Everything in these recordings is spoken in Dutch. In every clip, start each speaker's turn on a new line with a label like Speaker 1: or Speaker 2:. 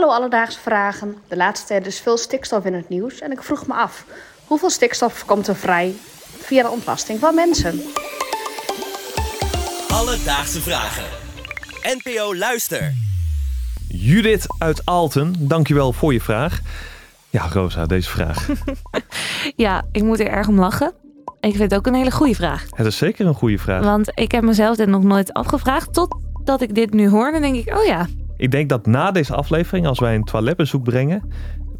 Speaker 1: Hallo Alledaagse Vragen. De laatste tijd is veel stikstof in het nieuws en ik vroeg me af... hoeveel stikstof komt er vrij via de ontlasting van mensen?
Speaker 2: Alledaagse Vragen. NPO Luister.
Speaker 3: Judith uit Alten, dankjewel voor je vraag. Ja, Rosa, deze vraag.
Speaker 4: Ja, ik moet er erg om lachen. Ik vind het ook een hele goede vraag.
Speaker 3: Het is zeker een goede vraag.
Speaker 4: Want ik heb mezelf dit nog nooit afgevraagd. Totdat ik dit nu hoor, dan denk ik, oh ja.
Speaker 3: Ik denk dat na deze aflevering, als wij een toiletbezoek brengen,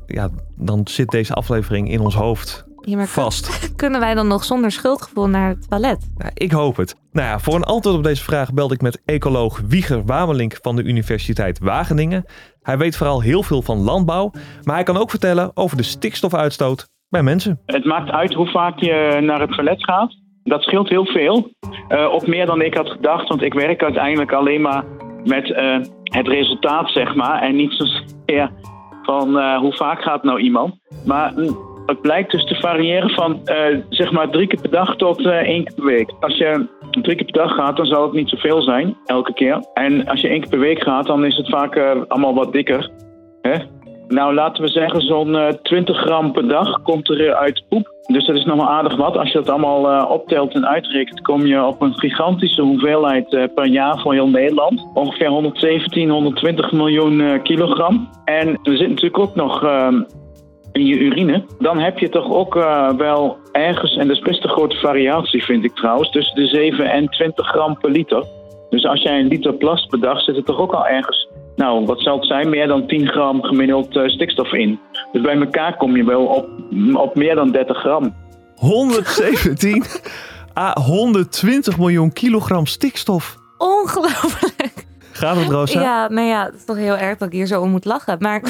Speaker 3: ja, dan zit deze aflevering in ons hoofd
Speaker 4: Ja, maar
Speaker 3: vast.
Speaker 4: Kunnen wij dan nog zonder schuldgevoel naar het toilet?
Speaker 3: Nou, ik hoop het. Nou ja, voor een antwoord op deze vraag belde ik met ecoloog Wieger Wamelink van de Universiteit Wageningen. Hij weet vooral heel veel van landbouw, maar hij kan ook vertellen over de stikstofuitstoot bij mensen.
Speaker 5: Het maakt uit hoe vaak je naar het toilet gaat. Dat scheelt heel veel. Eh, op meer dan ik had gedacht, want ik werk uiteindelijk alleen maar met eh, het resultaat, zeg maar. En niet zozeer van eh, hoe vaak gaat nou iemand. Maar mm, het blijkt dus te variëren van eh, zeg maar drie keer per dag tot één keer per week. Als je drie keer per dag gaat, dan zal het niet zoveel zijn, elke keer. En als je één keer per week gaat, dan is het vaak allemaal wat dikker. Hè? Nou, laten we zeggen, zo'n eh, 20 gram per dag komt er eh, uit poep. Dus dat is nog wel aardig wat. Als je dat allemaal eh, optelt en uitrekent, kom je op een gigantische hoeveelheid eh, per jaar voor heel Nederland. Ongeveer 117, 120 miljoen eh, kilogram. En er zit natuurlijk ook nog ehm, in je urine. Dan heb je toch ook eh, wel ergens, en dat is best een grote variatie vind ik trouwens, tussen de 7 en 20 gram per liter. Dus als jij een liter plast per dag, zit er toch ook al ergens nou, wat zal het zijn? Meer dan 10 gram gemiddeld eh, stikstof in. Dus bij elkaar kom je wel op, op meer dan 30 gram.
Speaker 3: 117 à 120 miljoen kilogram stikstof.
Speaker 4: Ongelooflijk.
Speaker 3: Gaat het, Rosa?
Speaker 4: Ja, nou ja, het is toch heel erg dat ik hier zo om moet lachen. Maar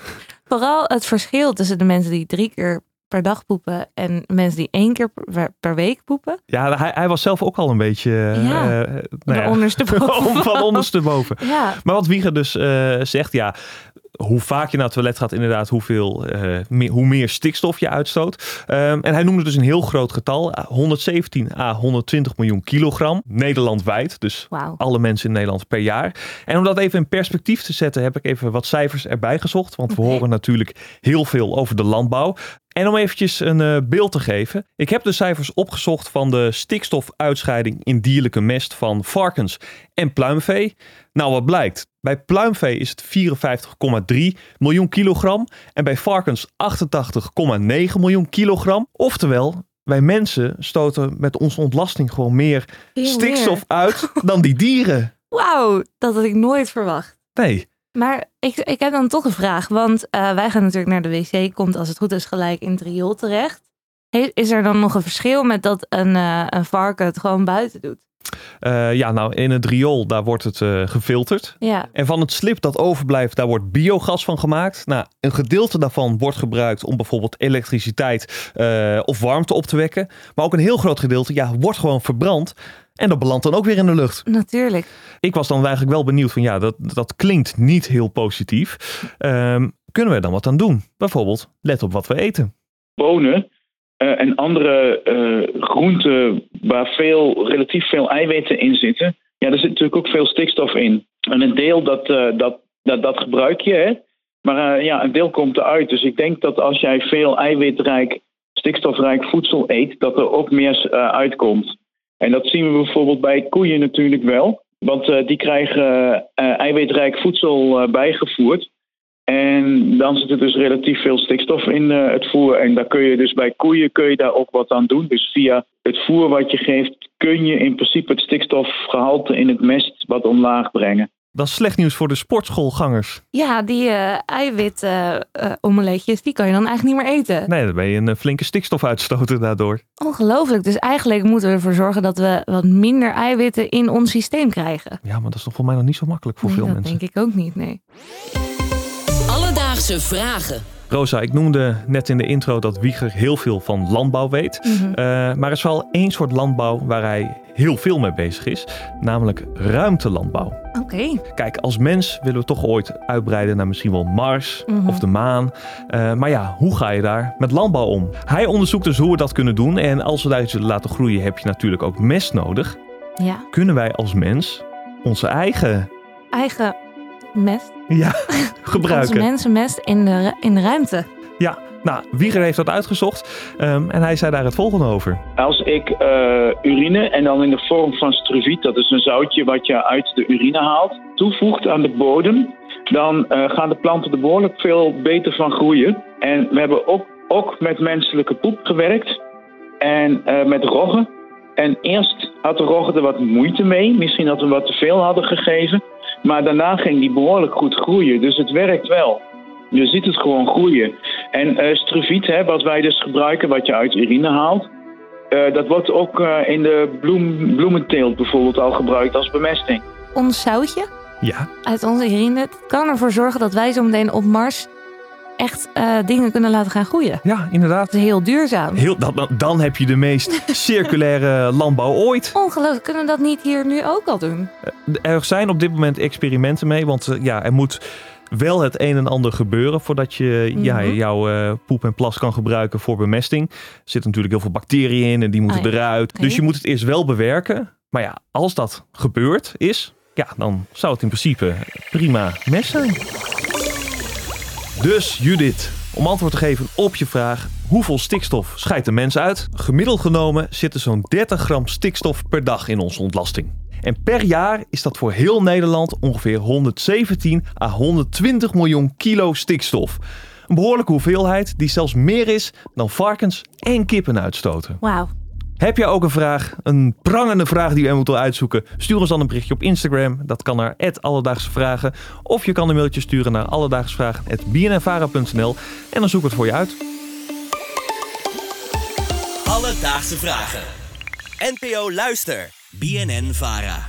Speaker 4: vooral het verschil tussen de mensen die drie keer per dag poepen en mensen die één keer per, per week poepen.
Speaker 3: Ja, hij, hij was zelf ook al een beetje...
Speaker 4: Ja,
Speaker 3: eh,
Speaker 4: de ondersteboven.
Speaker 3: van ondersteboven.
Speaker 4: Ja,
Speaker 3: Maar wat Wieger dus eh, zegt, ja, hoe vaak je naar het toilet gaat, inderdaad, hoeveel, eh, meer, hoe meer stikstof je uitstoot. Ehm, en hij noemde dus een heel groot getal, eh, 117 à 120 miljoen kilogram, Nederlandwijd. Dus alle mensen in Nederland per jaar. En om dat even in perspectief te zetten, heb ik even wat cijfers erbij gezocht. Want we horen natuurlijk heel veel over de landbouw. En om eventjes een eh, beeld te geven. Ik heb de cijfers opgezocht van de stikstofuitscheiding in dierlijke mest van varkens en pluimvee. Nou, wat blijkt? Bij pluimvee is het 54,3 miljoen kilogram. En bij varkens 88,9 miljoen kilogram. Oftewel, wij mensen stoten met onze ontlasting gewoon meer stikstof
Speaker 4: meer.
Speaker 3: uit dan die dieren.
Speaker 4: Wauw, dat had ik nooit verwacht.
Speaker 3: Nee.
Speaker 4: Maar ik, ik heb dan toch een vraag. Want eh, wij gaan natuurlijk naar de wc. Komt als het goed is gelijk in het riool terecht. He- Is er dan nog een verschil met dat een, eh, een varken het gewoon buiten doet?
Speaker 3: Eh, ja, nou, in het riool, daar wordt het eh, gefilterd.
Speaker 4: Ja,
Speaker 3: En van het slip dat overblijft, daar wordt biogas van gemaakt. Nou, een gedeelte daarvan wordt gebruikt om bijvoorbeeld elektriciteit eh, of warmte op te wekken. Maar ook een heel groot gedeelte, ja, wordt gewoon verbrand. En dat belandt dan ook weer in de lucht.
Speaker 4: natuurlijk.
Speaker 3: Ik was dan eigenlijk wel benieuwd van, ja, dat, dat klinkt niet heel positief. Ehm, kunnen we er dan wat aan doen? Bijvoorbeeld, let op wat we eten.
Speaker 5: Bonen eh, en andere eh, groenten waar veel, relatief veel eiwitten in zitten. Ja, daar zit natuurlijk ook veel stikstof in. En een deel dat, eh, dat, dat, dat gebruik je, hè. Maar ja, een deel komt eruit. Dus ik denk dat als jij veel eiwitrijk, stikstofrijk voedsel eet, dat er ook meer uitkomt. En dat zien we bijvoorbeeld bij koeien natuurlijk wel. Want die krijgen eiwitrijk voedsel bijgevoerd. En dan zit er dus relatief veel stikstof in eh, het voer. En daar kun je dus bij koeien kun je daar ook wat aan doen. Dus via het voer wat je geeft, kun je in principe het stikstofgehalte in het mest wat omlaag brengen.
Speaker 3: Dat is slecht nieuws voor de sportschoolgangers.
Speaker 4: Ja, die eh eiwit eh, eh, omeletjes, die kan je dan eigenlijk niet meer eten.
Speaker 3: Nee, dan ben je een flinke stikstofuitstoter daardoor.
Speaker 4: Ongelooflijk. Dus eigenlijk moeten we ervoor zorgen dat we wat minder eiwitten in ons systeem krijgen.
Speaker 3: Ja, maar dat is toch voor mij nog niet zo makkelijk voor
Speaker 4: Nee,
Speaker 3: veel
Speaker 4: dat
Speaker 3: mensen.
Speaker 4: denk ik ook niet, nee.
Speaker 2: Alledaagse Vragen.
Speaker 3: Rosa, ik noemde net in de intro dat Wieger heel veel van landbouw weet.
Speaker 4: Mhm.
Speaker 3: Eh, maar er is wel één soort landbouw waar hij heel veel mee bezig is. Namelijk ruimtelandbouw.
Speaker 4: Oké.
Speaker 3: Kijk, als mens willen we toch ooit uitbreiden naar misschien wel Mars
Speaker 4: Mhm.
Speaker 3: of de maan. Eh, maar ja, hoe ga je daar met landbouw om? Hij onderzoekt dus hoe we dat kunnen doen. En als we daar iets willen laten groeien, heb je natuurlijk ook mest nodig.
Speaker 4: Ja.
Speaker 3: Kunnen wij als mens onze eigen
Speaker 4: Eigen mest.
Speaker 3: Ja,
Speaker 4: Onze
Speaker 3: gebruiken.
Speaker 4: mensenmest in de, in de ruimte.
Speaker 3: Ja, nou, Wieger heeft dat uitgezocht ehm, en hij zei daar het volgende over.
Speaker 5: Als ik eh, urine en dan in de vorm van struviet, dat is een zoutje wat je uit de urine haalt, toevoegt aan de bodem, dan eh, gaan de planten er behoorlijk veel beter van groeien. En we hebben ook, ook met menselijke poep gewerkt en eh, met roggen. En eerst had de roggen er wat moeite mee, misschien dat we wat te veel hadden gegeven. Maar daarna ging die behoorlijk goed groeien, dus het werkt wel. Je ziet het gewoon groeien. En eh struviet, hè, wat wij dus gebruiken, wat je uit urine haalt, eh, dat wordt ook eh, in de bloem, bloementeelt bijvoorbeeld al gebruikt als bemesting.
Speaker 4: Ons zoutje
Speaker 3: Ja,
Speaker 4: uit onze urine het kan ervoor zorgen dat wij zo meteen op Mars echt eh, dingen kunnen laten gaan groeien.
Speaker 3: ja inderdaad.
Speaker 4: Dat is heel duurzaam.
Speaker 3: Heel, dan, dan heb je de meest circulaire landbouw ooit.
Speaker 4: Ongelooflijk, kunnen we dat niet hier nu ook al doen?
Speaker 3: Er zijn op dit moment experimenten mee, want eh, ja, er moet wel het een en ander gebeuren voordat je ja,
Speaker 4: Mhm.
Speaker 3: jouw eh, poep en plas kan gebruiken voor bemesting. Er zitten natuurlijk heel veel bacteriën in en die moeten
Speaker 4: Ah, ja.
Speaker 3: eruit. Dus je moet het eerst wel bewerken. Maar ja, als dat gebeurd is, ja, dan zou het in principe prima mest zijn. Dus Judith, om antwoord te geven op je vraag, hoeveel stikstof scheidt de mens uit? Gemiddeld genomen zit er zo'n 30 gram stikstof per dag in onze ontlasting. En per jaar is dat voor heel Nederland ongeveer 117 à 120 miljoen kilo stikstof. Een behoorlijke hoeveelheid die zelfs meer is dan varkens en kippen uitstoten.
Speaker 4: Wauw.
Speaker 3: Heb jij ook een vraag, een prangende vraag die je moet uitzoeken? Stuur ons dan een berichtje op Instagram. Dat kan naar Alledaagse Vragen. Of je kan een mailtje sturen naar alledaagsvragen.bnnvara.nl en dan zoek ik het voor je uit.
Speaker 2: Alledaagse vragen. NPO Luister. BNN Vara.